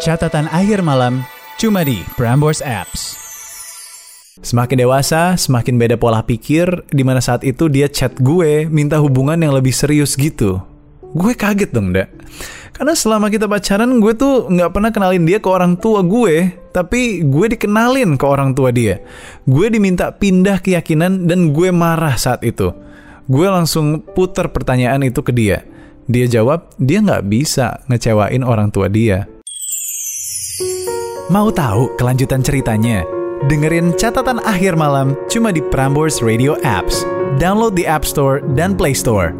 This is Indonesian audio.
Catatan akhir malam cuma di Prambors Apps. Semakin dewasa, semakin beda pola pikir, di mana saat itu dia chat gue minta hubungan yang lebih serius gitu. Gue kaget dong, Dak. Karena selama kita pacaran, gue tuh nggak pernah kenalin dia ke orang tua gue, tapi gue dikenalin ke orang tua dia. Gue diminta pindah keyakinan dan gue marah saat itu. Gue langsung putar pertanyaan itu ke dia. Dia jawab, dia nggak bisa ngecewain orang tua dia. Mau tahu kelanjutan ceritanya? Dengerin catatan akhir malam cuma di Prambors Radio Apps. Download di App Store dan Play Store.